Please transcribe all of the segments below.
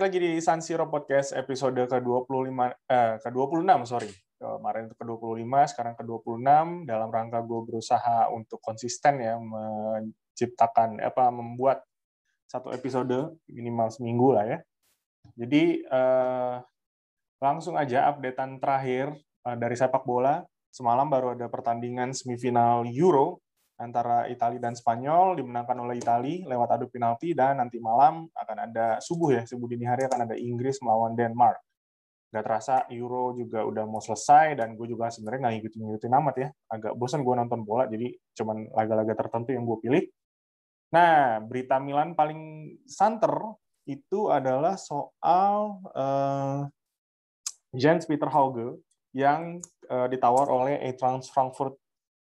Balik lagi di San Siro Podcast episode ke-25 eh ke-26 sorry. Kemarin itu ke-25, sekarang ke-26 dalam rangka gue berusaha untuk konsisten ya menciptakan apa membuat satu episode minimal seminggu lah ya. Jadi eh, langsung aja updatean terakhir eh, dari sepak bola. Semalam baru ada pertandingan semifinal Euro antara Italia dan Spanyol dimenangkan oleh Italia lewat adu penalti dan nanti malam akan ada subuh ya subuh dini hari akan ada Inggris melawan Denmark. Gak terasa Euro juga udah mau selesai dan gue juga sebenarnya nggak ngikutin ngikutin amat ya. Agak bosan gue nonton bola jadi cuman laga-laga tertentu yang gue pilih. Nah berita Milan paling santer itu adalah soal uh, Jens Peter Hauge yang uh, ditawar oleh Eintracht Frankfurt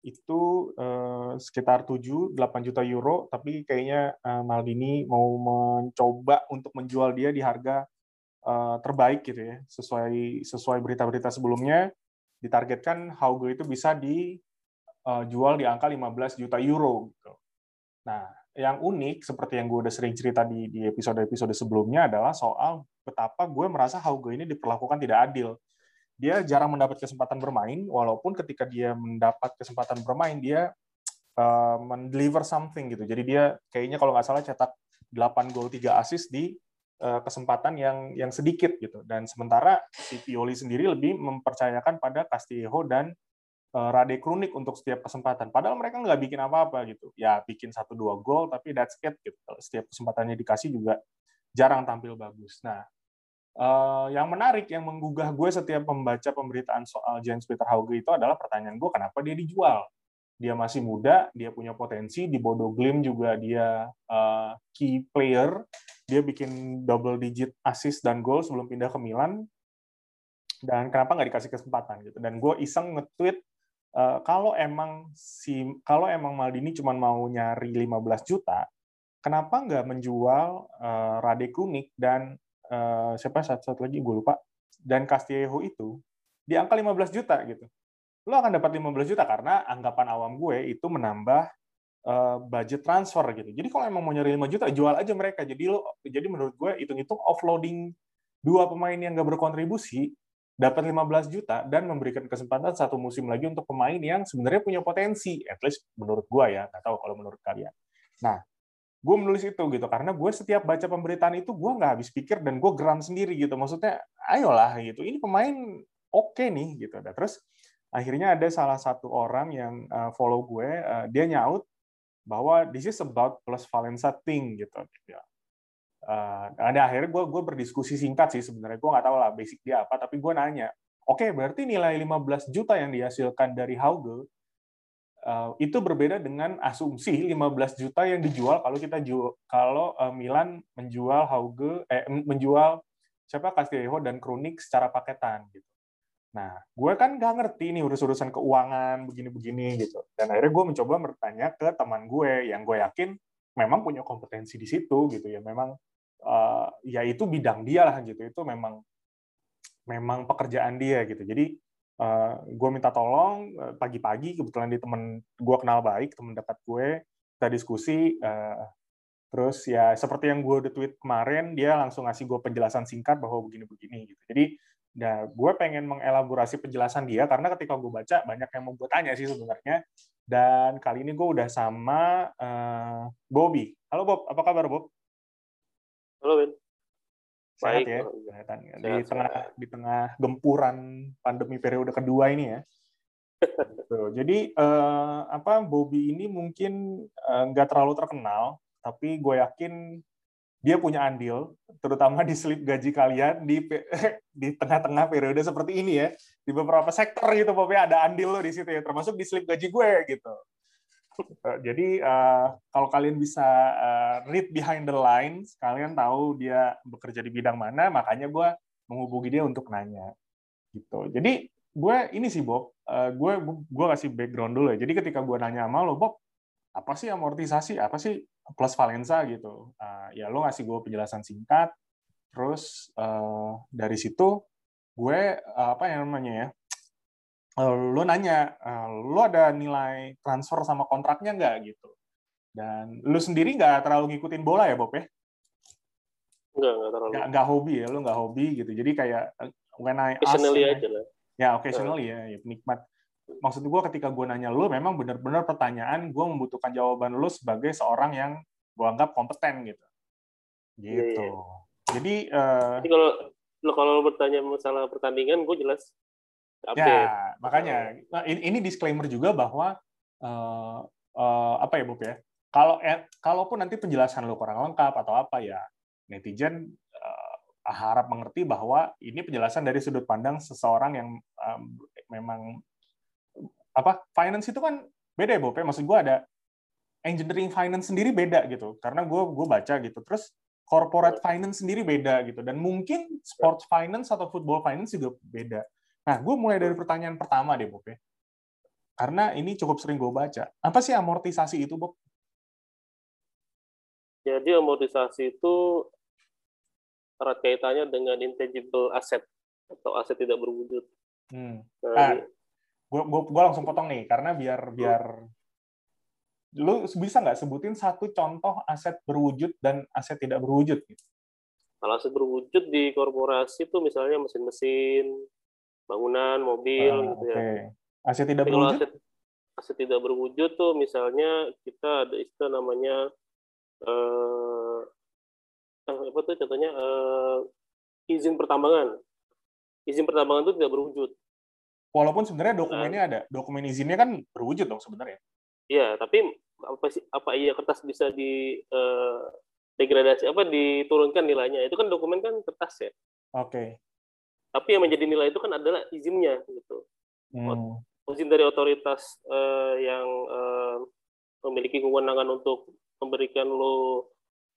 itu uh, sekitar 7-8 juta euro, tapi kayaknya uh, Maldini mau mencoba untuk menjual dia di harga uh, terbaik gitu ya, sesuai sesuai berita-berita sebelumnya. Ditargetkan Hauge itu bisa dijual di angka 15 juta euro gitu. Nah, yang unik seperti yang gue udah sering cerita di di episode-episode sebelumnya adalah soal betapa gue merasa Hauge ini diperlakukan tidak adil dia jarang mendapat kesempatan bermain, walaupun ketika dia mendapat kesempatan bermain, dia uh, mendeliver something gitu. Jadi dia kayaknya kalau nggak salah cetak 8 gol 3 assist di uh, kesempatan yang yang sedikit gitu. Dan sementara si Pioli sendiri lebih mempercayakan pada Castillejo dan uh, Rade Krunik untuk setiap kesempatan. Padahal mereka nggak bikin apa-apa gitu. Ya bikin satu dua gol, tapi that's it gitu. Setiap kesempatannya dikasih juga jarang tampil bagus. Nah, Uh, yang menarik yang menggugah gue setiap membaca pemberitaan soal James Peter Hauge itu adalah pertanyaan gue kenapa dia dijual? Dia masih muda dia punya potensi di Bodo Glim juga dia uh, key player. Dia bikin double digit assist dan gol sebelum pindah ke Milan. Dan kenapa nggak dikasih kesempatan gitu? Dan gue iseng nge-tweet uh, kalau emang si kalau emang Maldini cuma mau nyari 15 juta kenapa nggak menjual uh, Rade Kunik dan uh, siapa satu, satu lagi gue lupa. Dan Castillejo itu di angka 15 juta gitu. Lo akan dapat 15 juta karena anggapan awam gue itu menambah uh, budget transfer gitu. Jadi kalau emang mau nyari 5 juta jual aja mereka. Jadi lo jadi menurut gue hitung-hitung offloading dua pemain yang gak berkontribusi dapat 15 juta dan memberikan kesempatan satu musim lagi untuk pemain yang sebenarnya punya potensi. At least menurut gue ya nggak tahu kalau menurut kalian. Nah gue menulis itu gitu. Karena gue setiap baca pemberitaan itu gue nggak habis pikir dan gue geram sendiri gitu. Maksudnya ayolah gitu. Ini pemain oke okay nih gitu. Dan terus akhirnya ada salah satu orang yang uh, follow gue uh, dia nyaut bahwa this is about plus Valenza thing gitu. Uh, ada akhirnya gue gue berdiskusi singkat sih sebenarnya. Gue nggak tahu lah basic dia apa tapi gue nanya oke okay, berarti nilai 15 juta yang dihasilkan dari Hauge itu berbeda dengan asumsi 15 juta yang dijual kalau kita jual kalau uh, Milan menjual Hauge eh menjual siapa Castillejo dan Kronik secara paketan gitu. Nah, gue kan nggak ngerti nih urus-urusan keuangan begini-begini gitu. Dan akhirnya gue mencoba bertanya ke teman gue yang gue yakin memang punya kompetensi di situ gitu ya. Memang uh, ya itu bidang dia lah gitu. Itu memang memang pekerjaan dia gitu. Jadi uh, eh, gue minta tolong uh, pagi-pagi kebetulan di temen gue kenal baik temen dekat gue kita diskusi uh, terus ya seperti yang gue udah tweet kemarin dia langsung ngasih gue penjelasan singkat bahwa begini-begini gitu. Jadi nah gue pengen mengelaborasi penjelasan dia karena ketika gue baca banyak yang mau gue tanya sih sebenarnya. Dan kali ini gue udah sama uh, Bobby. Halo Bob apa kabar Bob? Halo Ben sehat ya. Kelihatan ya. di tengah di tengah gempuran pandemi periode kedua ini ya. Gitu. jadi uh, apa Bobby ini mungkin uh, nggak terlalu terkenal tapi gue yakin dia punya andil terutama di slip gaji kalian di di tengah-tengah periode seperti ini ya. Di beberapa sektor gitu pokoknya ada andil lo di situ ya termasuk di slip gaji gue gitu. Eh, jadi uh, kalau kalian bisa uh, read behind the lines, kalian tahu dia bekerja di bidang mana, makanya gue menghubungi dia untuk nanya. Gitu. Jadi gue ini sih Bob, uh, gue gue kasih background dulu ya. Jadi ketika gue nanya sama lo, Bob, apa sih amortisasi, apa sih plus Valenza gitu? Uh, ya lo ngasih gue penjelasan singkat, terus uh, dari situ gue uh, apa yang namanya ya Eh, lo nanya, uh, lo ada nilai transfer sama kontraknya nggak gitu. Dan lo sendiri nggak terlalu ngikutin bola ya Bob ya? Terlalu. Nggak, nggak hobi ya, lu nggak hobi gitu. Jadi kayak uh, when I ask, Occasionally aja lah. ya occasionally ya, ya penikmat. Maksud gue ketika gue nanya lu, memang benar-benar pertanyaan gue membutuhkan jawaban lu sebagai seorang yang gue anggap kompeten gitu. Gitu. Iya, iya. Jadi uh, Jadi kalau lo kalau lo bertanya masalah pertandingan, gue jelas. Ya, makanya nah, ini, ini disclaimer juga bahwa uh, uh, apa ya, Bob ya? Kalau eh, kalaupun nanti penjelasan lo kurang lengkap atau apa ya, netizen uh, harap mengerti bahwa ini penjelasan dari sudut pandang seseorang yang um, memang apa finance itu kan beda ya, Bob ya? Maksud gue ada engineering finance sendiri beda gitu, karena gue gue baca gitu. Terus corporate finance sendiri beda gitu, dan mungkin sports finance atau football finance juga beda. Nah, gue mulai dari pertanyaan pertama deh, Bob ya. Karena ini cukup sering gue baca. Apa sih amortisasi itu, Bob? Jadi amortisasi itu erat kaitannya dengan intangible asset atau aset tidak berwujud. Hmm. Nah, Ah, gue gue gue langsung potong nih karena biar biar lu bisa nggak sebutin satu contoh aset berwujud dan aset tidak berwujud gitu. kalau aset berwujud di korporasi itu misalnya mesin-mesin, bangunan, mobil Ah, gitu Oke. ya. Aset tidak Tapi berwujud? aset aset tidak berwujud tuh misalnya kita ada istilah namanya eh eh, apa tuh contohnya eh, izin pertambangan. Izin pertambangan itu tidak berwujud. Walaupun sebenarnya dokumennya ada, dokumen izinnya kan berwujud dong sebenarnya. Iya, tapi apa sih apa iya kertas bisa di eh, degradasi apa diturunkan nilainya? Itu kan dokumen kan kertas ya. Oke. Tapi yang menjadi nilai itu kan adalah izinnya gitu. Hmm. izin dari otoritas eh, yang eh, memiliki kewenangan untuk memberikan lo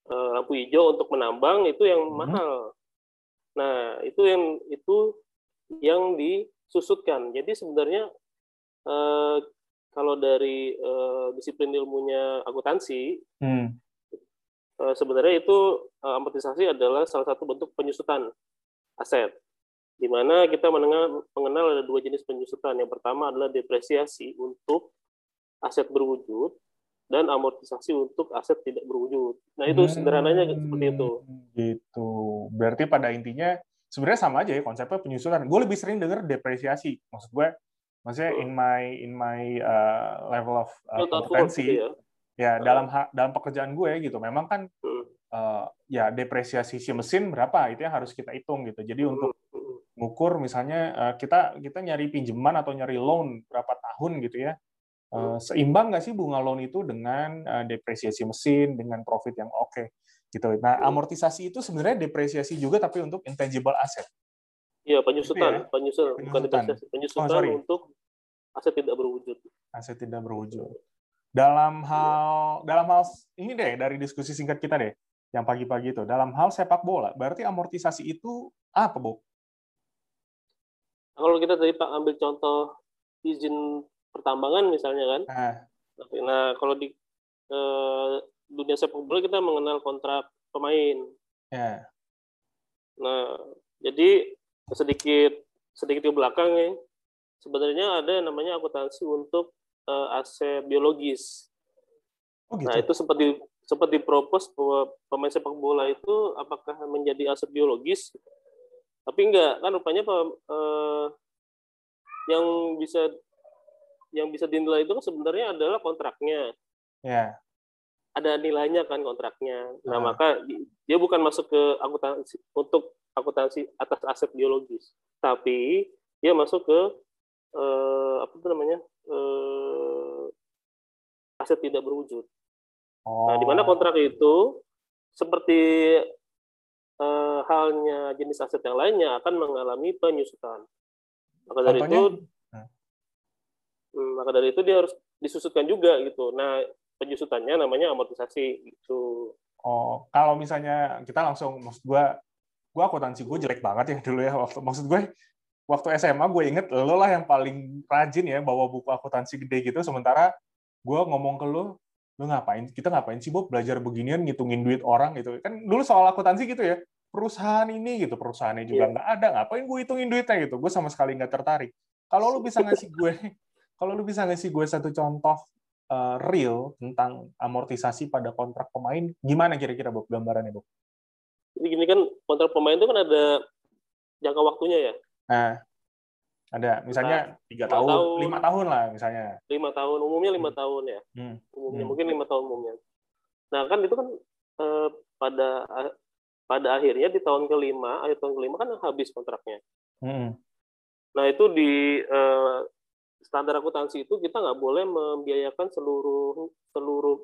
eh, lampu hijau untuk menambang itu yang Mhm. mahal. Nah itu yang itu yang disusutkan. Jadi sebenarnya eh, kalau dari eh, disiplin ilmunya akuntansi Hmm. sebenarnya itu eh, amortisasi adalah salah satu bentuk penyusutan aset di mana kita mengenal, mengenal ada dua jenis penyusutan. Yang pertama adalah depresiasi untuk aset berwujud dan amortisasi untuk aset tidak berwujud. Nah itu Hmm, sederhananya seperti itu. Gitu. Berarti pada intinya sebenarnya sama aja ya konsepnya penyusutan. Gue lebih sering dengar depresiasi. Maksud gue, maksudnya in my in my uh, level of uh, kompetensi, gitu ya. ya Hmm. dalam dalam pekerjaan gue gitu. Memang kan Hmm. uh, ya depresiasi si mesin berapa itu yang harus kita hitung gitu. Jadi untuk Hmm. Ngukur misalnya uh, kita kita nyari pinjaman atau nyari loan berapa tahun gitu ya. Uh, seimbang nggak sih bunga loan itu dengan uh, depresiasi mesin dengan profit yang oke gitu. Nah, Hmm. amortisasi itu sebenarnya depresiasi juga tapi untuk intangible asset. Iya penyusutan, Gitu penyusutan, bukan Penyusutan. depresiasi, penyusutan Oh, sorry. untuk aset tidak berwujud. Aset tidak berwujud. Dalam hal dalam hal ini deh dari diskusi singkat kita deh yang pagi-pagi itu dalam hal sepak bola berarti amortisasi itu apa, Bu? Kalau kita tadi Pak ambil contoh izin pertambangan misalnya kan, Nah, Nah, kalau di eh, dunia sepak bola kita mengenal kontrak pemain. ya. Nah, jadi sedikit sedikit ke belakang ya, sebenarnya ada yang namanya akuntansi untuk eh, aset biologis. Oh gitu. Nah, itu seperti seperti propose bahwa pemain sepak bola itu apakah menjadi aset biologis? Tapi enggak, kan rupanya eh, yang bisa yang bisa dinilai itu kan sebenarnya adalah kontraknya. Ya. ada nilainya kan kontraknya. Nah, Ah. maka di- dia bukan masuk ke akuntansi untuk akuntansi atas aset biologis, tapi dia masuk ke eh, apa itu namanya? eh, aset tidak berwujud. Oh. Nah, di mana kontrak itu seperti eh, halnya jenis aset yang lainnya akan mengalami penyusutan. Maka dari Contohnya? itu Hmm, maka dari itu dia harus disusutkan juga gitu. Nah, penyusutannya namanya amortisasi gitu. Oh, kalau misalnya kita langsung maksud gue, gue akuntansi gue jelek banget ya dulu ya waktu maksud gue waktu SMA gue inget lo lah yang paling rajin ya bawa buku akuntansi gede gitu sementara gue ngomong ke lo lo ngapain kita ngapain sih Bob belajar beginian ngitungin duit orang gitu kan dulu soal akuntansi gitu ya perusahaan ini gitu perusahaannya juga Iya. nggak ada ngapain gue hitungin duitnya gitu gue sama sekali nggak tertarik kalau lo bisa ngasih gue kalau lo bisa ngasih gue satu contoh eh, real tentang amortisasi pada kontrak pemain, gimana kira-kira Bob gambarannya Bob? Jadi gini kan kontrak pemain itu kan ada jangka waktunya ya. Nah, ada misalnya tiga tahun, tahun, lima tahun lah misalnya. Lima tahun, umumnya lima hmm. tahun ya. Hmm. Umumnya hmm. mungkin lima tahun umumnya. Nah kan itu kan eh, pada pada akhirnya di tahun kelima, akhir tahun kelima kan habis kontraknya. Hmm. Nah itu di eh, standar akuntansi itu kita nggak boleh membiayakan seluruh seluruh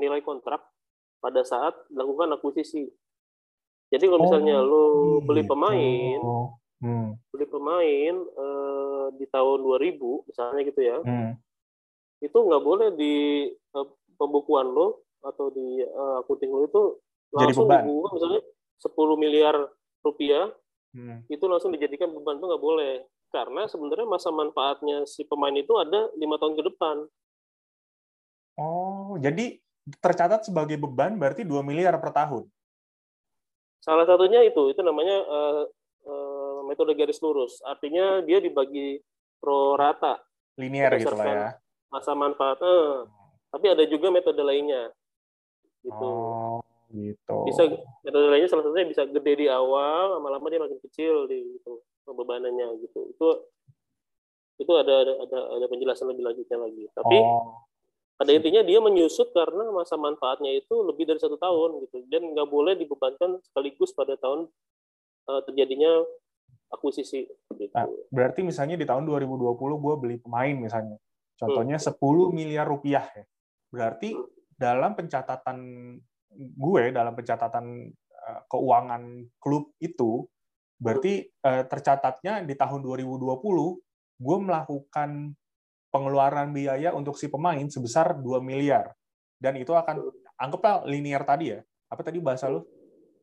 nilai kontrak pada saat melakukan akuisisi. Jadi kalau misalnya oh, lo beli gitu. pemain, hmm. beli pemain eh, di tahun 2000 misalnya gitu ya, hmm. itu nggak boleh di eh, pembukuan lo atau di uh, akunting lo itu langsung dibuka misalnya 10 miliar rupiah, hmm. itu langsung dijadikan beban itu nggak boleh karena sebenarnya masa manfaatnya si pemain itu ada lima tahun ke depan. Oh, jadi tercatat sebagai beban berarti 2 miliar per tahun. Salah satunya itu, itu namanya uh, uh, metode garis lurus. Artinya dia dibagi pro rata. Linear gitu lah ya. Masa manfaat. Uh, tapi ada juga metode lainnya. Gitu. Oh, gitu. Bisa metode lainnya salah satunya bisa gede di awal, lama-lama dia makin kecil di gitu pembebanannya gitu itu itu ada ada ada penjelasan lebih lanjutnya lagi tapi oh. pada intinya dia menyusut karena masa manfaatnya itu lebih dari satu tahun gitu dan nggak boleh dibebankan sekaligus pada tahun uh, terjadinya akuisisi gitu. nah, berarti misalnya di tahun 2020 gue beli pemain misalnya contohnya hmm. 10 miliar rupiah ya berarti hmm. dalam pencatatan gue dalam pencatatan uh, keuangan klub itu Berarti eh, tercatatnya di tahun 2020 gue melakukan pengeluaran biaya untuk si pemain sebesar 2 miliar. Dan itu akan anggaplah linear tadi ya. Apa tadi bahasa lu?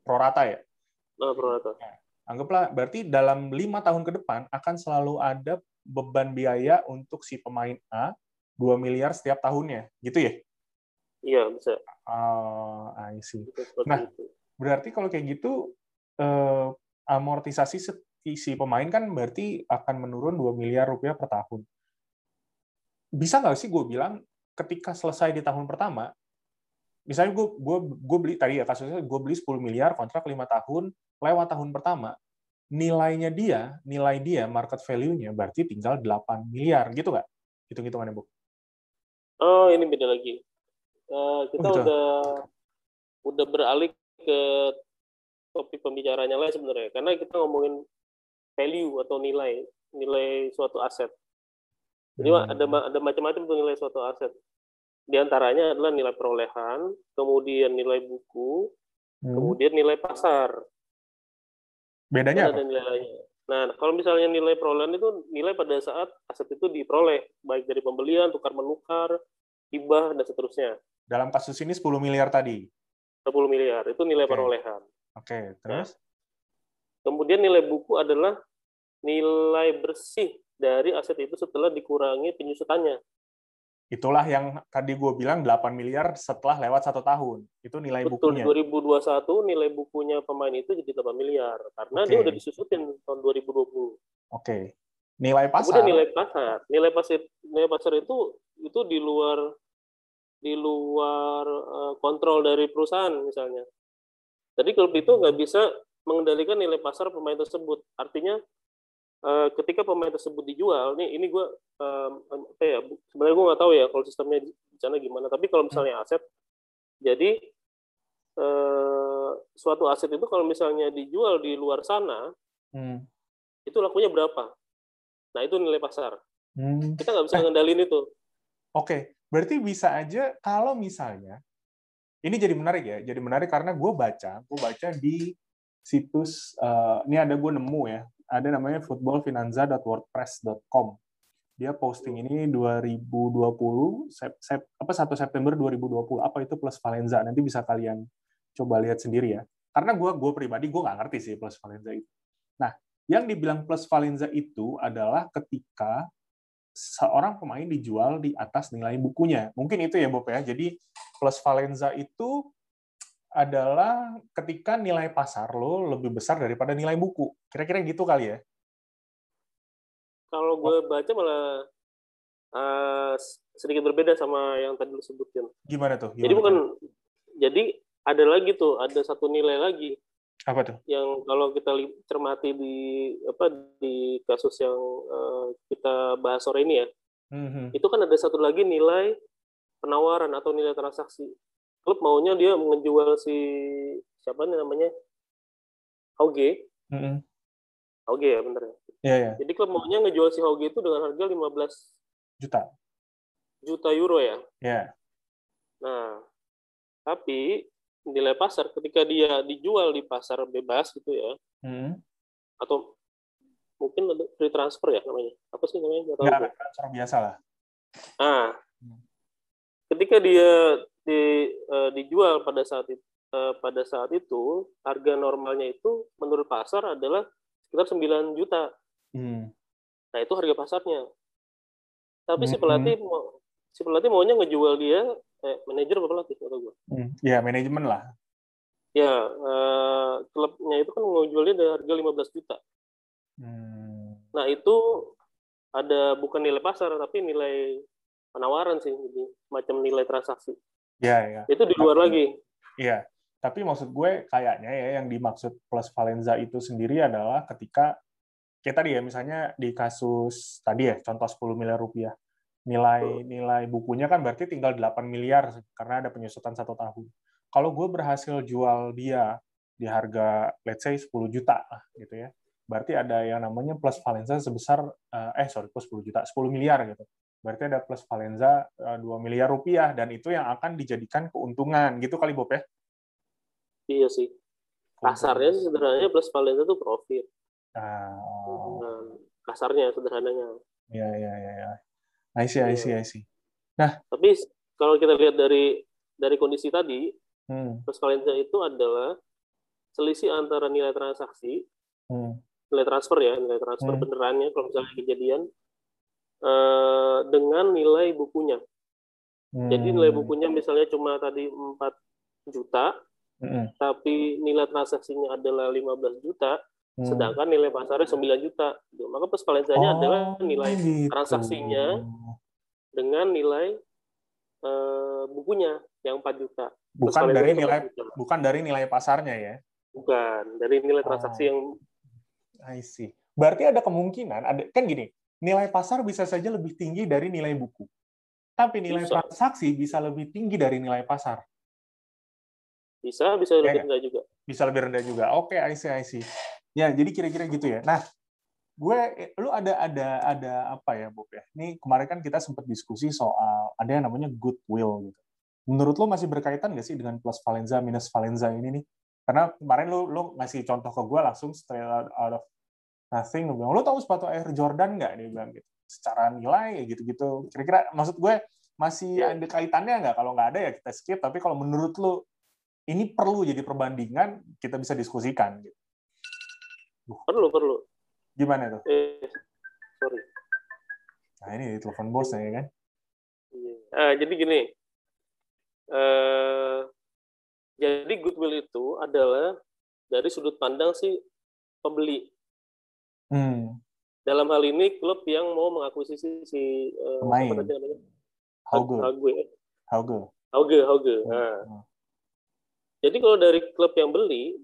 Prorata ya? Oh, prorata. Nah, anggaplah berarti dalam lima tahun ke depan akan selalu ada beban biaya untuk si pemain A 2 miliar setiap tahunnya, gitu ya? Iya, bisa. Oh, I see. Nah, berarti kalau kayak gitu, eh, amortisasi si pemain kan berarti akan menurun 2 miliar rupiah per tahun. Bisa nggak sih gue bilang ketika selesai di tahun pertama, misalnya gue gue gue beli tadi ya kasusnya gue beli 10 miliar kontrak 5 tahun lewat tahun pertama nilainya dia nilai dia market value-nya berarti tinggal 8 miliar gitu nggak hitung hitungannya bu? Oh ini beda lagi. Uh, kita oh, gitu. udah udah beralih ke topik pembicaranya lah sebenarnya karena kita ngomongin value atau nilai nilai suatu aset jadi hmm. ada ada macam-macam tuh nilai suatu aset di antaranya adalah nilai perolehan kemudian nilai buku hmm. kemudian nilai pasar bedanya ada nilainya nah kalau misalnya nilai perolehan itu nilai pada saat aset itu diperoleh baik dari pembelian tukar menukar hibah dan seterusnya dalam kasus ini 10 miliar tadi 10 miliar itu nilai okay. perolehan Oke, okay, terus? Nah, kemudian nilai buku adalah nilai bersih dari aset itu setelah dikurangi penyusutannya. Itulah yang tadi gue bilang 8 miliar setelah lewat satu tahun. Itu nilai Betul, bukunya. 2021 nilai bukunya pemain itu jadi 8 miliar. Karena okay. dia udah disusutin tahun 2020. Oke. Okay. Nilai pasar? Kemudian nilai pasar. Nilai pasar, nilai pasar itu itu di luar di luar uh, kontrol dari perusahaan misalnya. Jadi klub itu nggak bisa mengendalikan nilai pasar pemain tersebut. Artinya eh, ketika pemain tersebut dijual, nih ini gue apa ya sebenarnya gue nggak tahu ya kalau sistemnya di sana gimana. Tapi kalau misalnya aset, jadi eh, suatu aset itu kalau misalnya dijual di luar sana, hmm. itu lakunya berapa? Nah itu nilai pasar. Hmm. Kita nggak bisa ngendalin itu. Oke, berarti bisa aja kalau misalnya ini jadi menarik ya jadi menarik karena gue baca gue baca di situs uh, ini ada gue nemu ya ada namanya footballfinanza.wordpress.com dia posting ini 2020 sep, sep, apa 1 September 2020 apa itu plus Valenza nanti bisa kalian coba lihat sendiri ya karena gue gue pribadi gue nggak ngerti sih plus Valenza itu nah yang dibilang plus Valenza itu adalah ketika seorang pemain dijual di atas nilai bukunya. Mungkin itu ya Bob ya. Jadi plus Valenza itu adalah ketika nilai pasar lo lebih besar daripada nilai buku. Kira-kira gitu kali ya? Kalau gue baca malah uh, sedikit berbeda sama yang tadi lo sebutin. Gimana tuh? Gimana jadi bukan, jadi ada lagi tuh, ada satu nilai lagi. Apa tuh? Yang kalau kita cermati di apa di kasus yang uh, kita bahas sore ini ya, mm-hmm. itu kan ada satu lagi nilai penawaran atau nilai transaksi. Klub maunya dia menjual si siapa nih namanya Hauge. Mm-hmm. Hauge ya bener ya. Yeah, yeah. Jadi klub maunya ngejual si Hauge itu dengan harga 15 juta. Juta euro ya. Ya. Yeah. Nah, tapi nilai pasar ketika dia dijual di pasar bebas gitu ya hmm. atau mungkin free transfer ya namanya apa sih namanya nggak tahu transfer biasa lah ah hmm. ketika dia di, uh, dijual pada saat itu uh, pada saat itu harga normalnya itu menurut pasar adalah sekitar 9 juta hmm. nah itu harga pasarnya tapi hmm. si pelatih mau si pelatih maunya ngejual dia eh, manajer apa pelatih atau gue? Hmm, ya manajemen lah. Ya eh, klubnya itu kan mau jualnya dari harga 15 juta. Hmm. Nah itu ada bukan nilai pasar tapi nilai penawaran sih, jadi macam nilai transaksi. Ya ya. Itu di luar tapi, lagi. Iya. Tapi maksud gue kayaknya ya yang dimaksud plus Valenza itu sendiri adalah ketika kita tadi ya misalnya di kasus tadi ya contoh 10 miliar rupiah nilai nilai bukunya kan berarti tinggal 8 miliar karena ada penyusutan satu tahun. Kalau gue berhasil jual dia di harga let's say 10 juta gitu ya. Berarti ada yang namanya plus valenza sebesar eh, eh sorry plus 10 juta, 10 miliar gitu. Berarti ada plus valenza 2 eh, miliar rupiah dan itu yang akan dijadikan keuntungan gitu kali Bob ya. Iya sih. Kasarnya sih sederhananya plus valenza itu profit. Ah. Nah, kasarnya sederhananya. Iya iya iya. Ya. I see, I see, I see. Nah, tapi kalau kita lihat dari dari kondisi tadi, hmm. Itu adalah selisih antara nilai transaksi, hmm. nilai transfer ya, nilai transfer hmm. benerannya kalau misalnya kejadian uh, dengan nilai bukunya. Hmm. Jadi nilai bukunya misalnya cuma tadi 4 juta, hmm. tapi nilai transaksinya adalah 15 juta, Hmm. Sedangkan nilai pasarnya 9 juta. Maka peskalensanya oh, adalah nilai gitu. transaksinya dengan nilai uh, bukunya yang 4 juta. Bukan dari nilai juta. bukan dari nilai pasarnya ya. Bukan, dari nilai transaksi oh. yang I see. Berarti ada kemungkinan ada kan gini, nilai pasar bisa saja lebih tinggi dari nilai buku. Tapi nilai bisa. transaksi bisa lebih tinggi dari nilai pasar. Bisa, bisa lebih ya, rendah juga. Bisa lebih rendah juga. Oke, okay, I see, I see. Ya, jadi kira-kira gitu ya. Nah, gue, lu ada ada ada apa ya, Bob ya? Ini kemarin kan kita sempat diskusi soal ada yang namanya goodwill gitu. Menurut lu masih berkaitan nggak sih dengan plus Valenza minus Valenza ini nih? Karena kemarin lu lu ngasih contoh ke gue langsung straight out, of nothing, lu bilang, lu tahu sepatu Air Jordan nggak? Dia bilang gitu. Secara nilai gitu-gitu. Kira-kira maksud gue masih ada kaitannya nggak? Kalau nggak ada ya kita skip. Tapi kalau menurut lu ini perlu jadi perbandingan, kita bisa diskusikan gitu. Perlu, perlu. Gimana tuh? Eh, sorry. Nah ini telepon bos ya kan? Iya. Ah, jadi gini, uh, jadi goodwill itu adalah dari sudut pandang si pembeli. Hmm. Dalam hal ini klub yang mau mengakuisisi si uh, pemain. Apa namanya? Hauge. Hauge. Hauge. Hauge. Hauge. Nah. Hmm. Jadi kalau dari klub yang beli,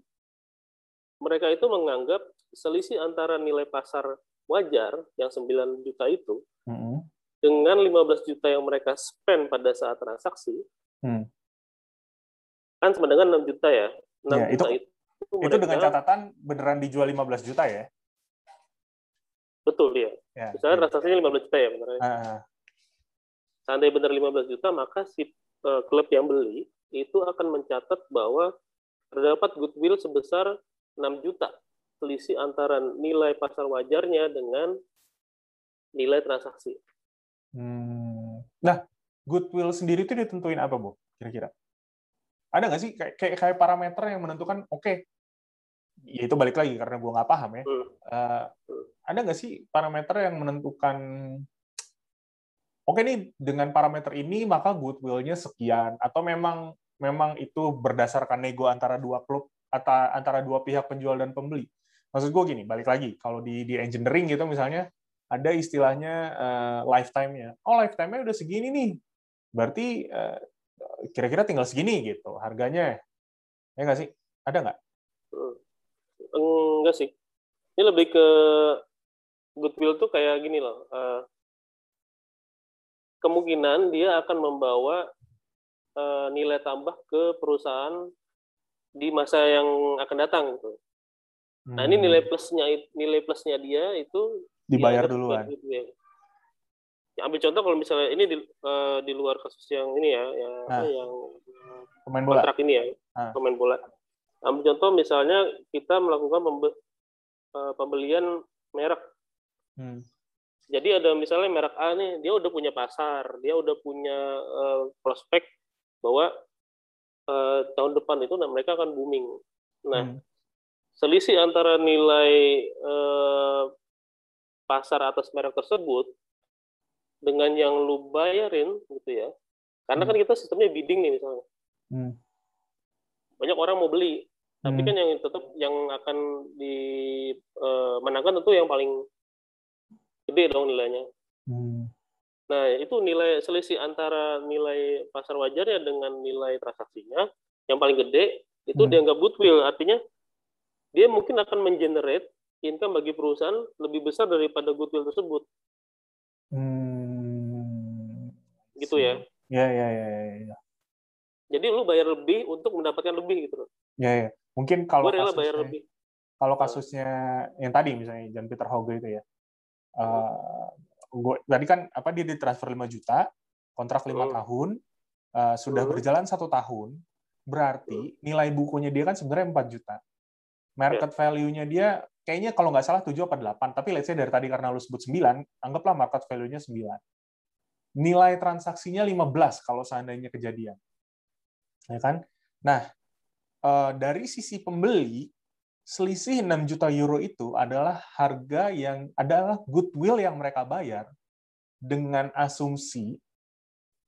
mereka itu menganggap selisih antara nilai pasar wajar yang 9 juta itu mm-hmm. dengan 15 juta yang mereka spend pada saat transaksi mm. kan sama dengan 6 juta ya 6 ya, juta itu, itu, itu dengan catatan beneran dijual 15 juta ya betul ya, ya misalnya ya. transaksinya 15 juta ya beneran uh. seandainya benar 15 juta maka si uh, klub yang beli itu akan mencatat bahwa terdapat goodwill sebesar 6 juta selisih antara nilai pasar wajarnya dengan nilai transaksi. Hmm. Nah, goodwill sendiri itu ditentuin apa, Bu? Kira-kira? Ada nggak sih kayak, kayak, kayak parameter yang menentukan, oke, okay, ya itu balik lagi karena gue nggak paham ya. Hmm. Uh, ada nggak sih parameter yang menentukan, oke okay nih dengan parameter ini maka goodwill-nya sekian, atau memang memang itu berdasarkan nego antara dua klub atau antara dua pihak penjual dan pembeli? Maksud gue gini balik lagi kalau di di engineering gitu misalnya ada istilahnya uh, lifetime-nya oh lifetime-nya udah segini nih berarti uh, kira-kira tinggal segini gitu harganya ya nggak sih ada nggak enggak sih. Ini lebih ke goodwill tuh kayak gini loh. Uh, kemungkinan dia akan membawa uh, nilai tambah ke perusahaan di masa yang akan datang gitu. Hmm. Nah ini nilai hmm. plusnya nilai plusnya dia itu dibayar duluan. Goodwill. Ya, ambil contoh kalau misalnya ini di, uh, di luar kasus yang ini ya, yang, nah. yang pemain bola. kontrak ini ya, nah. pemain bola. Ambil contoh misalnya kita melakukan pembe uh, pembelian merek. Hmm. Jadi ada misalnya merek A nih, dia udah punya pasar, dia udah punya uh, prospek bahwa uh, tahun depan itu nah, mereka akan booming. Nah, hmm. Selisih antara nilai uh, pasar atas merek tersebut dengan yang lu bayarin gitu ya karena hmm. kan kita sistemnya bidding nih misalnya hmm. banyak orang mau beli tapi hmm. kan yang tetap yang akan dimenangkan eh, tentu yang paling gede dong nilainya hmm. nah itu nilai selisih antara nilai pasar wajarnya dengan nilai transaksinya yang paling gede itu hmm. dianggap goodwill artinya dia mungkin akan mengenerate income bagi perusahaan lebih besar daripada goodwill tersebut gitu ya. Ya, ya, ya, ya. ya. Jadi lu bayar lebih untuk mendapatkan lebih gitu loh. Ya, ya. Mungkin kalau kasusnya, bayar lebih. Kalau kasusnya yang tadi misalnya Jan Peter Hoge itu ya. Uh, gua, tadi kan apa dia ditransfer 5 juta, kontrak 5 hmm. tahun, uh, sudah hmm. berjalan satu tahun, berarti hmm. nilai bukunya dia kan sebenarnya 4 juta. Market yeah. value-nya dia kayaknya kalau nggak salah 7 apa 8, tapi let's say dari tadi karena lu sebut 9, anggaplah market value-nya 9 nilai transaksinya 15 kalau seandainya kejadian. Ya kan? Nah, eh, dari sisi pembeli, selisih 6 juta euro itu adalah harga yang adalah goodwill yang mereka bayar dengan asumsi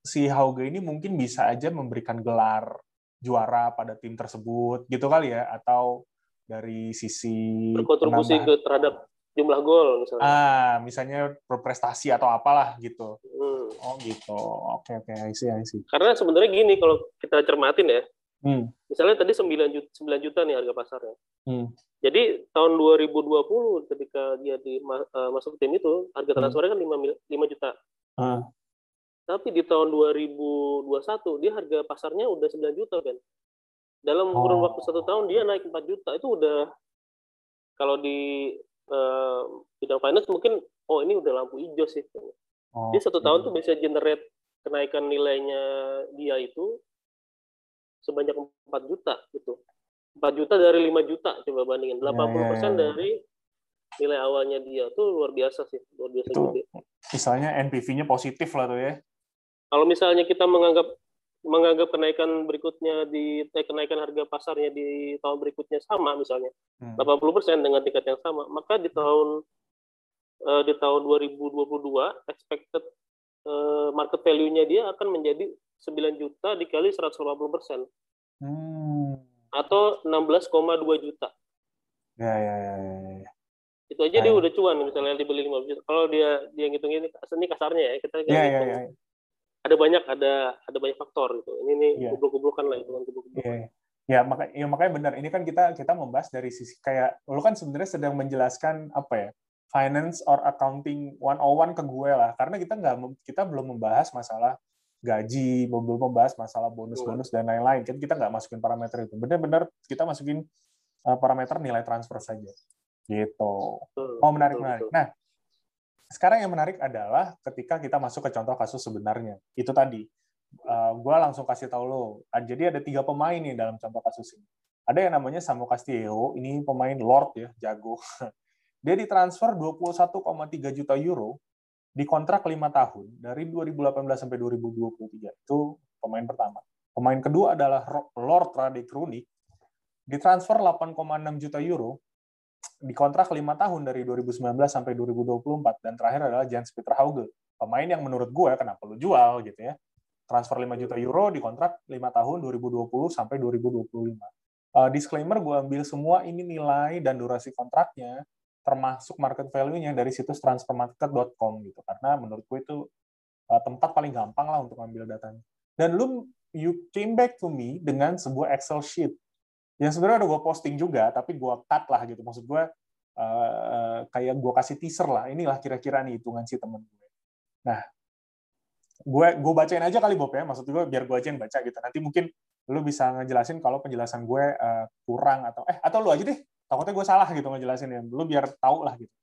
si Hauge ini mungkin bisa aja memberikan gelar juara pada tim tersebut gitu kali ya atau dari sisi berkontribusi ke terhadap jumlah gol misalnya. Ah, misalnya berprestasi atau apalah gitu. Hmm. Oh gitu. Oke oke, I see, I see. Karena sebenarnya gini kalau kita cermatin ya. Hmm. Misalnya tadi 9 juta, 9 juta nih harga pasarnya. Hmm. Jadi tahun 2020 ketika dia di uh, masuk tim itu harga hmm. transfernya kan 5 5 juta. Hmm. Tapi di tahun 2021 dia harga pasarnya udah 9 juta kan. Dalam kurun oh. waktu satu tahun dia naik 4 juta itu udah kalau di uh, bidang finance mungkin oh ini udah lampu hijau sih. Oh, Jadi satu tahun tuh bisa generate kenaikan nilainya dia itu sebanyak 4 juta gitu. 4 juta dari 5 juta coba bandingin. 80% ya, ya, ya. dari nilai awalnya dia tuh luar biasa sih, luar biasa itu, gede. Misalnya NPV-nya positif lah tuh ya. Kalau misalnya kita menganggap menganggap kenaikan berikutnya di eh, kenaikan harga pasarnya di tahun berikutnya sama misalnya. Hmm. 80% dengan tingkat yang sama. Maka di tahun uh, di tahun 2022 expected uh, market value-nya dia akan menjadi 9 juta dikali 180 persen. Hmm. atau 16,2 juta. Ya, ya ya ya, ya. itu aja dia udah cuan misalnya dibeli 5 juta. Kalau dia dia ngitung ini ini kasarnya ya kita ya, ya, ya, ya ada banyak ada ada banyak faktor gitu. Ini nih yeah. goblok-goblokan lah itu kan goblok-goblokan. Yeah. Iya. Ya, makanya ya makanya benar. Ini kan kita kita membahas dari sisi kayak lu kan sebenarnya sedang menjelaskan apa ya? finance or accounting 101 ke gue lah. Karena kita nggak kita belum membahas masalah gaji, belum membahas masalah bonus-bonus dan lain-lain. Kan kita nggak masukin parameter itu. Benar-benar kita masukin uh, parameter nilai transfer saja. Gitu. Oh, menarik menarik. Nah, sekarang yang menarik adalah ketika kita masuk ke contoh kasus sebenarnya. Itu tadi. Uh, eh, gue langsung kasih tahu lo. Ah, jadi ada tiga pemain nih dalam contoh kasus ini. Ada yang namanya Samu Castillo, ini pemain Lord ya, jago. Dia ditransfer 21,3 juta euro di kontrak lima tahun dari 2018 sampai 2023. Itu pemain pertama. Pemain kedua adalah Lord Radek Runik, ditransfer 8,6 juta euro di kontrak lima tahun dari 2019 sampai 2024 dan terakhir adalah Jens Peter Hauge. Pemain yang menurut gue kenapa lu jual gitu ya transfer 5 juta euro di kontrak lima tahun 2020 sampai 2025 uh, disclaimer gue ambil semua ini nilai dan durasi kontraknya termasuk market value-nya dari situs transfermarket.com gitu. Karena menurut gue itu uh, tempat paling gampang lah untuk ambil datanya. Dan lu you came back to me dengan sebuah Excel sheet yang sebenarnya udah gue posting juga tapi gue cut lah gitu. Maksud gue uh, kayak gue kasih teaser lah. Inilah kira-kira nih hitungan si temen gue nah gue gue bacain aja kali Bob ya. Maksud gue biar gue aja yang baca gitu. Nanti mungkin lu bisa ngejelasin kalau penjelasan gue uh, kurang atau eh atau lu aja deh. Takutnya gue salah gitu ngejelasin ya. Lu biar tahu lah gitu.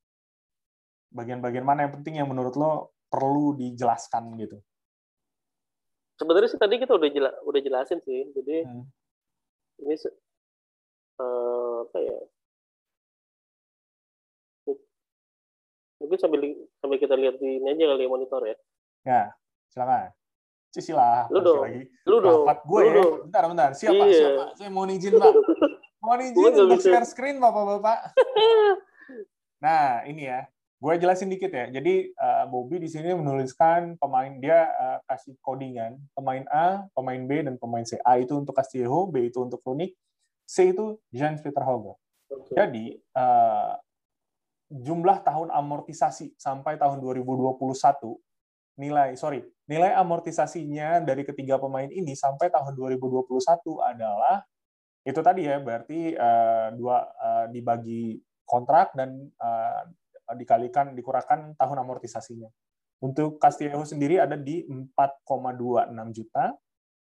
Bagian-bagian mana yang penting yang menurut lo perlu dijelaskan gitu. Sebenarnya sih tadi kita udah jela, udah jelasin sih. Jadi hmm. ini uh, apa ya mungkin sambil sambil kita lihat di ini aja kali ya, monitor ya ya silakan Cisilah, lu dong, lagi. lu dong, gue ya. Bentar, bentar. Siapa? Iya. Siapa? Saya mau izin, Pak. Mau izin untuk share screen, Bapak-bapak. nah, ini ya. Gue jelasin dikit ya. Jadi uh, Bobby di sini menuliskan pemain dia uh, kasih codingan pemain A, pemain B, dan pemain C. A itu untuk Castillejo, B itu untuk Runik, C itu Jan Peter Hauge. Okay. Jadi uh, jumlah tahun amortisasi sampai tahun 2021 nilai sorry nilai amortisasinya dari ketiga pemain ini sampai tahun 2021 adalah itu tadi ya berarti uh, dua uh, dibagi kontrak dan uh, dikalikan dikurangkan tahun amortisasinya. Untuk Castillejo sendiri ada di 4,26 juta,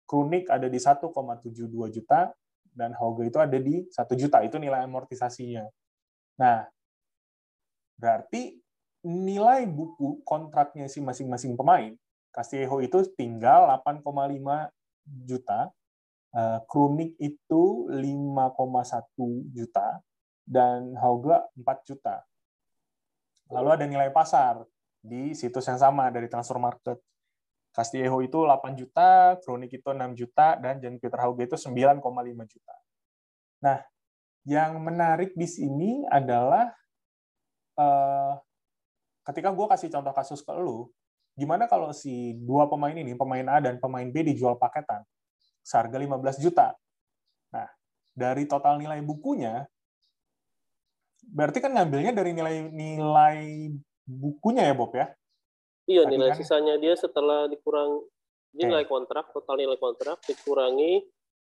Krunik ada di 1,72 juta, dan Hauge itu ada di 1 juta. Itu nilai amortisasinya. Nah, berarti nilai buku kontraknya si masing-masing pemain, Castillejo itu tinggal 8,5 juta, uh, Krunik itu 5,1 juta, dan Hauge 4 juta. Lalu ada nilai pasar di situs yang sama dari transfer market. Castillejo itu 8 juta, Kronik itu 6 juta, dan Jan Peter Hauge itu 9,5 juta. Nah, yang menarik di sini adalah uh, ketika gue kasih contoh kasus ke lu, gimana kalau si dua pemain ini, pemain A dan pemain B dijual paketan, seharga 15 juta. Nah, dari total nilai bukunya, berarti kan ngambilnya dari nilai-nilai bukunya ya, Bob ya? Iya, nilai kan? sisanya dia setelah dikurang okay. nilai kontrak, total nilai kontrak dikurangi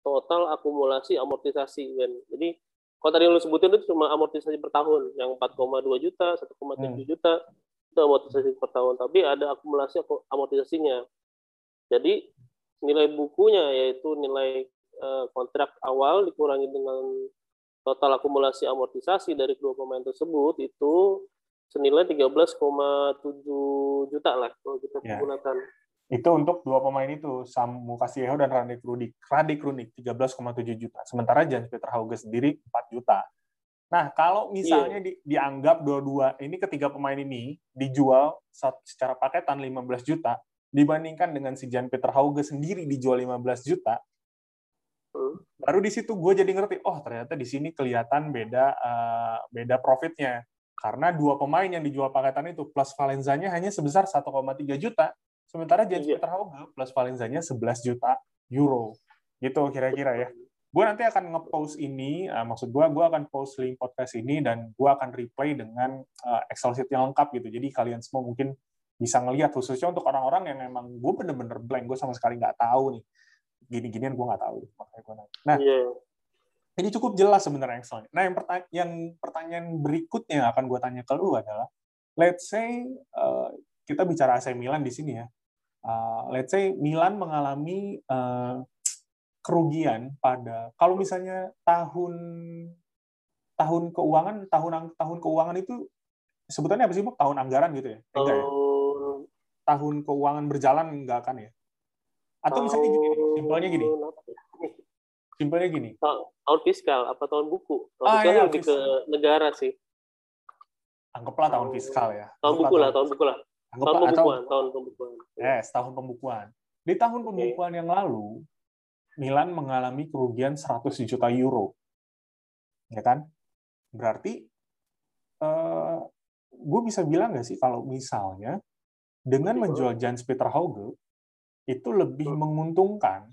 total akumulasi amortisasi kan. Jadi kalau tadi lu sebutin itu cuma amortisasi per tahun yang 4,2 juta, 1,7 hmm. juta itu amortisasi per tahun, tapi ada akumulasi amortisasinya. Jadi nilai bukunya yaitu nilai uh, kontrak awal dikurangi dengan total akumulasi amortisasi dari kedua pemain tersebut itu senilai 13,7 juta lah kalau kita yeah. gunakan. Itu untuk dua pemain itu, Samu Kasieho dan Randy Krudik. Randy Krudik 13,7 juta. Sementara Jan Peter Hauge sendiri 4 juta. Nah, kalau misalnya yeah. di, dianggap dua-dua ini ketiga pemain ini dijual secara paketan 15 juta dibandingkan dengan si Jan Peter Hauge sendiri dijual 15 juta, hmm. baru di situ gue jadi ngerti, oh ternyata di sini kelihatan beda uh, beda profitnya karena dua pemain yang dijual paketan itu plus Valenzanya hanya sebesar 1,3 juta, sementara Jan yeah. Peter Hauge plus Valenzanya 11 juta euro, gitu kira-kira ya gue nanti akan nge-post ini, uh, maksud gue, gue akan post link podcast ini dan gue akan replay dengan uh, Excel sheet yang lengkap gitu. Jadi kalian semua mungkin bisa ngelihat khususnya untuk orang-orang yang memang gue bener-bener blank, gue sama sekali nggak tahu nih gini-ginian gue nggak tahu makanya gue nanya. Nah, yeah. Ini cukup jelas sebenarnya Excel. Nah, yang, pertanya yang pertanyaan berikutnya yang akan gue tanya ke lu adalah, let's say uh, kita bicara AC Milan di sini ya. Uh, let's say Milan mengalami uh, kerugian pada kalau misalnya tahun tahun keuangan tahun tahun keuangan itu sebutannya apa sih bu? Tahun anggaran gitu ya? Enggak ya? Tahun keuangan berjalan enggak akan ya? Atau misalnya gini simpelnya gini simpelnya gini. Tahun fiskal apa tahun buku? Tahun ah, fiskal iya, lebih ke negara sih. Anggaplah tahun fiskal ya. Tahun buku lah tahun buku lah. Tahun pembukuan tahun pembukuan. Yes tahun pembukuan. Di tahun pembukuan okay. yang lalu Milan mengalami kerugian 100 juta euro. Ya kan? Berarti uh, gue bisa bilang nggak sih kalau misalnya dengan menjual Jans Peter Hauge itu lebih menguntungkan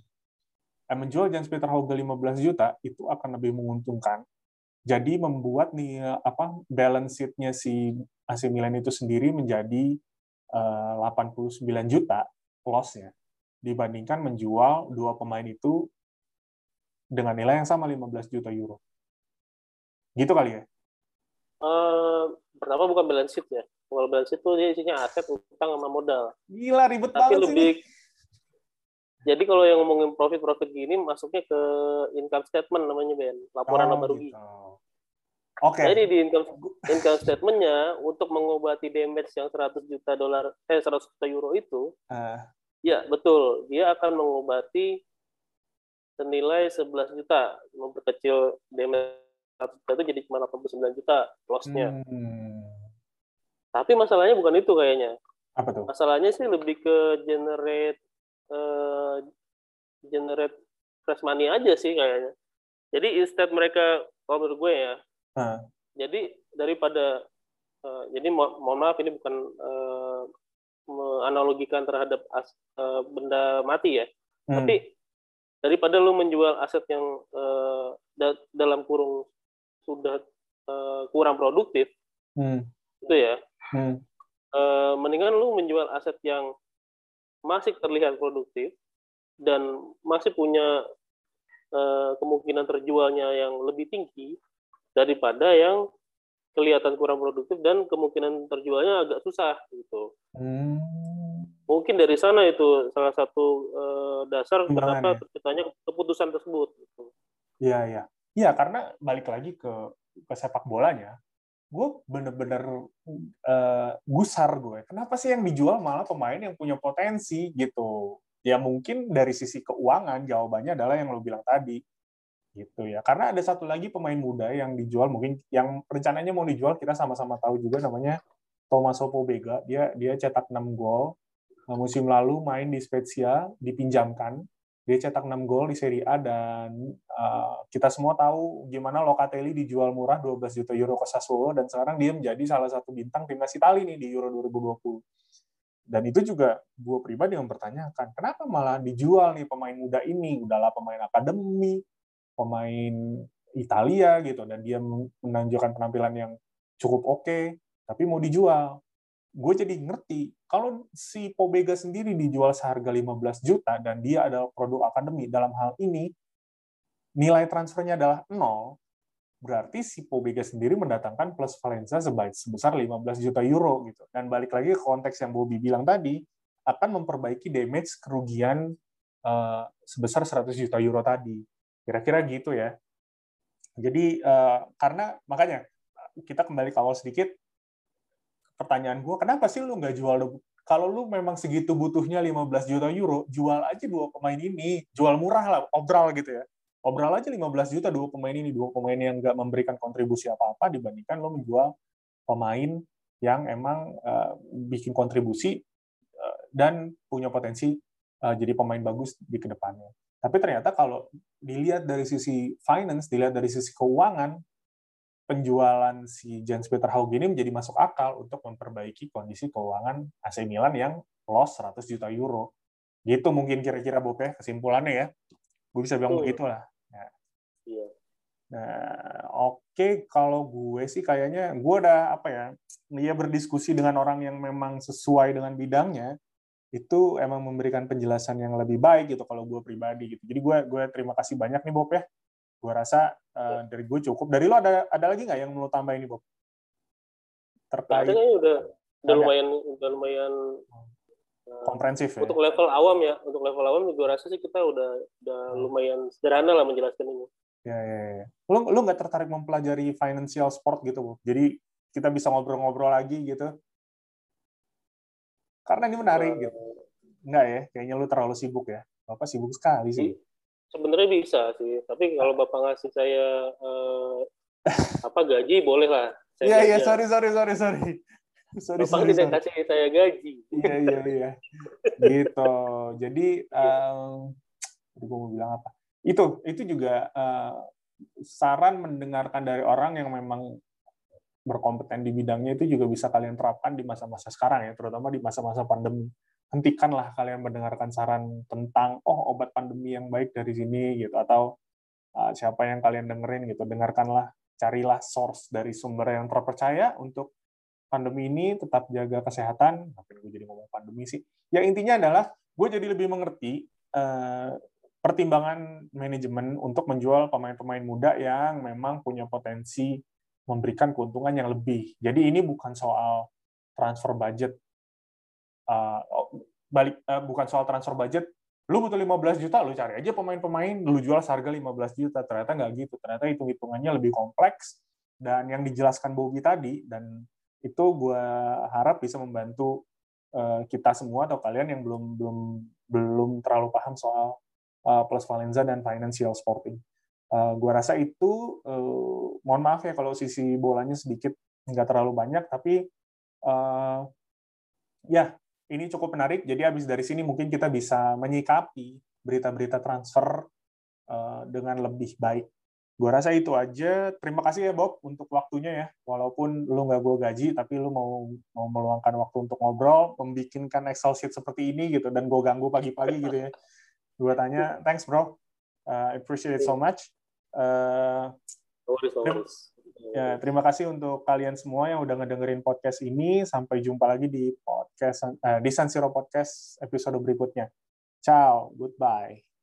eh, menjual Jans Peter Hauge 15 juta itu akan lebih menguntungkan jadi membuat nih apa balance sheet-nya si AC Milan itu sendiri menjadi eh, 89 juta loss-nya dibandingkan menjual dua pemain itu dengan nilai yang sama 15 juta euro. Gitu kali ya? Uh, pertama bukan balance sheet ya. Kalau balance sheet itu dia isinya aset, utang, sama modal. Gila, ribet Tapi banget lebih, sih. Jadi kalau yang ngomongin profit-profit gini, masuknya ke income statement namanya, Ben. Laporan Oh, laba rugi. gitu. Oke. Jadi di income, income statement-nya, untuk mengobati damage yang 100 juta dolar, eh 100 juta euro itu, Eh, ya betul. Dia akan mengobati senilai 11 juta. Memperkecil damage 100 juta itu jadi cuma 89 juta loss-nya. hmm, Tapi masalahnya bukan itu kayaknya. apa tuh? Masalahnya sih lebih ke generate eh, generate fresh money aja sih kayaknya. Jadi instead mereka kalau menurut gue ya. Ah. Jadi daripada eh, jadi mo mohon maaf ini bukan eh, menganalogikan terhadap as, eh, benda mati ya. Hmm, Tapi daripada lu menjual aset yang eh, da- dalam kurung sudah eh, kurang produktif hmm, itu ya. hmm, eh, mendingan lu menjual aset yang masih terlihat produktif dan masih punya eh, kemungkinan terjualnya yang lebih tinggi daripada yang kelihatan kurang produktif dan kemungkinan terjualnya agak susah gitu. hmm. Mungkin dari sana itu salah satu eh, dasar kenapa ya? terciptanya keputusan tersebut. Gitu. Iya, iya. Iya, karena balik lagi ke ke sepak bolanya, gue bener-bener eh, gusar gue. Kenapa sih yang dijual malah pemain yang punya potensi gitu? Ya mungkin dari sisi keuangan jawabannya adalah yang lo bilang tadi, gitu ya. Karena ada satu lagi pemain muda yang dijual mungkin yang rencananya mau dijual kita sama-sama tahu juga namanya Tomaso Pobega. Dia dia cetak 6 gol. Nah, musim lalu main di Spezia dipinjamkan dia cetak 6 gol di Serie A dan uh, kita semua tahu gimana Locatelli dijual murah 12 juta euro ke Sassuolo dan sekarang dia menjadi salah satu bintang timnas Italia nih di Euro 2020. Dan itu juga gue pribadi mempertanyakan, kenapa malah dijual nih pemain muda ini? Udahlah pemain akademi, pemain Italia gitu dan dia menunjukkan penampilan yang cukup oke, tapi mau dijual gue jadi ngerti kalau si Pobega sendiri dijual seharga 15 juta dan dia adalah produk akademi dalam hal ini nilai transfernya adalah nol berarti si Pobega sendiri mendatangkan plus sebaik sebesar 15 juta euro gitu. Dan balik lagi ke konteks yang Bobby bilang tadi akan memperbaiki damage kerugian uh, sebesar 100 juta euro tadi. Kira-kira gitu ya. Jadi uh, karena makanya kita kembali ke awal sedikit pertanyaan gue, kenapa sih lu nggak jual kalau lu memang segitu butuhnya 15 juta euro, jual aja dua pemain ini, jual murah lah, obral gitu ya. Obral aja 15 juta dua pemain ini, dua pemain yang nggak memberikan kontribusi apa-apa dibandingkan lo menjual pemain yang emang uh, bikin kontribusi uh, dan punya potensi uh, jadi pemain bagus di ke depannya. Tapi ternyata kalau dilihat dari sisi finance, dilihat dari sisi keuangan, penjualan si Jens Peter Haug ini menjadi masuk akal untuk memperbaiki kondisi keuangan AC Milan yang loss 100 juta euro. Gitu mungkin kira-kira Bob ya, kesimpulannya ya. Gue bisa bilang Betul. begitu lah. Nah, Iya. nah oke kalau gue sih kayaknya gue udah apa ya, dia berdiskusi dengan orang yang memang sesuai dengan bidangnya, itu emang memberikan penjelasan yang lebih baik gitu kalau gue pribadi gitu. Jadi gue gue terima kasih banyak nih Bob ya. Gue rasa uh, dari gue cukup. Dari lo ada ada lagi nggak yang mau tambahin nih Bob? Terkait kayaknya udah udah Ada. lumayan udah lumayan uh, komprehensif ya. untuk level awam ya untuk level awam gue rasa sih kita udah udah Hmm. lumayan sederhana lah menjelaskan ini Ya, ya, ya. Lo lo nggak tertarik mempelajari financial sport gitu Bob? Jadi kita bisa ngobrol-ngobrol lagi gitu. Karena ini menarik Eh, gitu. Enggak ya? Kayaknya lo terlalu sibuk ya. Bapak sibuk sekali sih. Sebenarnya bisa sih tapi kalau bapak ngasih saya eh, apa gaji boleh lah Iya iya sorry sorry sorry sorry. Sorry bapak sorry. tidak sorry. kasih saya gaji Iya iya iya. Gitu. Jadi um, gue mau bilang apa? Itu itu juga uh, saran mendengarkan dari orang yang memang berkompeten di bidangnya itu juga bisa kalian terapkan di masa-masa sekarang ya, terutama di masa-masa pandemi. Hentikanlah kalian mendengarkan saran tentang oh obat pandemi yang baik dari sini gitu atau uh, siapa yang kalian dengerin gitu. Dengarkanlah, carilah source dari sumber yang terpercaya untuk pandemi ini tetap jaga kesehatan. Ngapain gue jadi ngomong pandemi sih? Ya intinya adalah gue jadi lebih mengerti eh, pertimbangan manajemen untuk menjual pemain-pemain muda yang memang punya potensi memberikan keuntungan yang lebih. Jadi ini bukan soal transfer budget, uh, balik uh, bukan soal transfer budget. Lu butuh 15 juta, lu cari aja pemain-pemain, lu jual seharga 15 juta. Ternyata nggak gitu. Ternyata hitung-hitungannya lebih kompleks dan yang dijelaskan Bobby tadi dan itu gue harap bisa membantu uh, kita semua atau kalian yang belum belum belum terlalu paham soal uh, plus Valenza dan financial sporting. Uh, gua rasa itu, uh, mohon maaf ya kalau sisi bolanya sedikit nggak terlalu banyak, tapi uh, ya ini cukup menarik. Jadi habis dari sini mungkin kita bisa menyikapi berita-berita transfer uh, dengan lebih baik. Gue rasa itu aja. Terima kasih ya Bob untuk waktunya ya. Walaupun lu nggak gue gaji, tapi lu mau mau meluangkan waktu untuk ngobrol, membikinkan Excel sheet seperti ini gitu, dan gue ganggu pagi-pagi gitu ya gue tanya thanks bro uh, appreciate it so much uh, ya terima kasih untuk kalian semua yang udah ngedengerin podcast ini. Sampai jumpa lagi di podcast uh, di San Siro podcast episode berikutnya. Ciao goodbye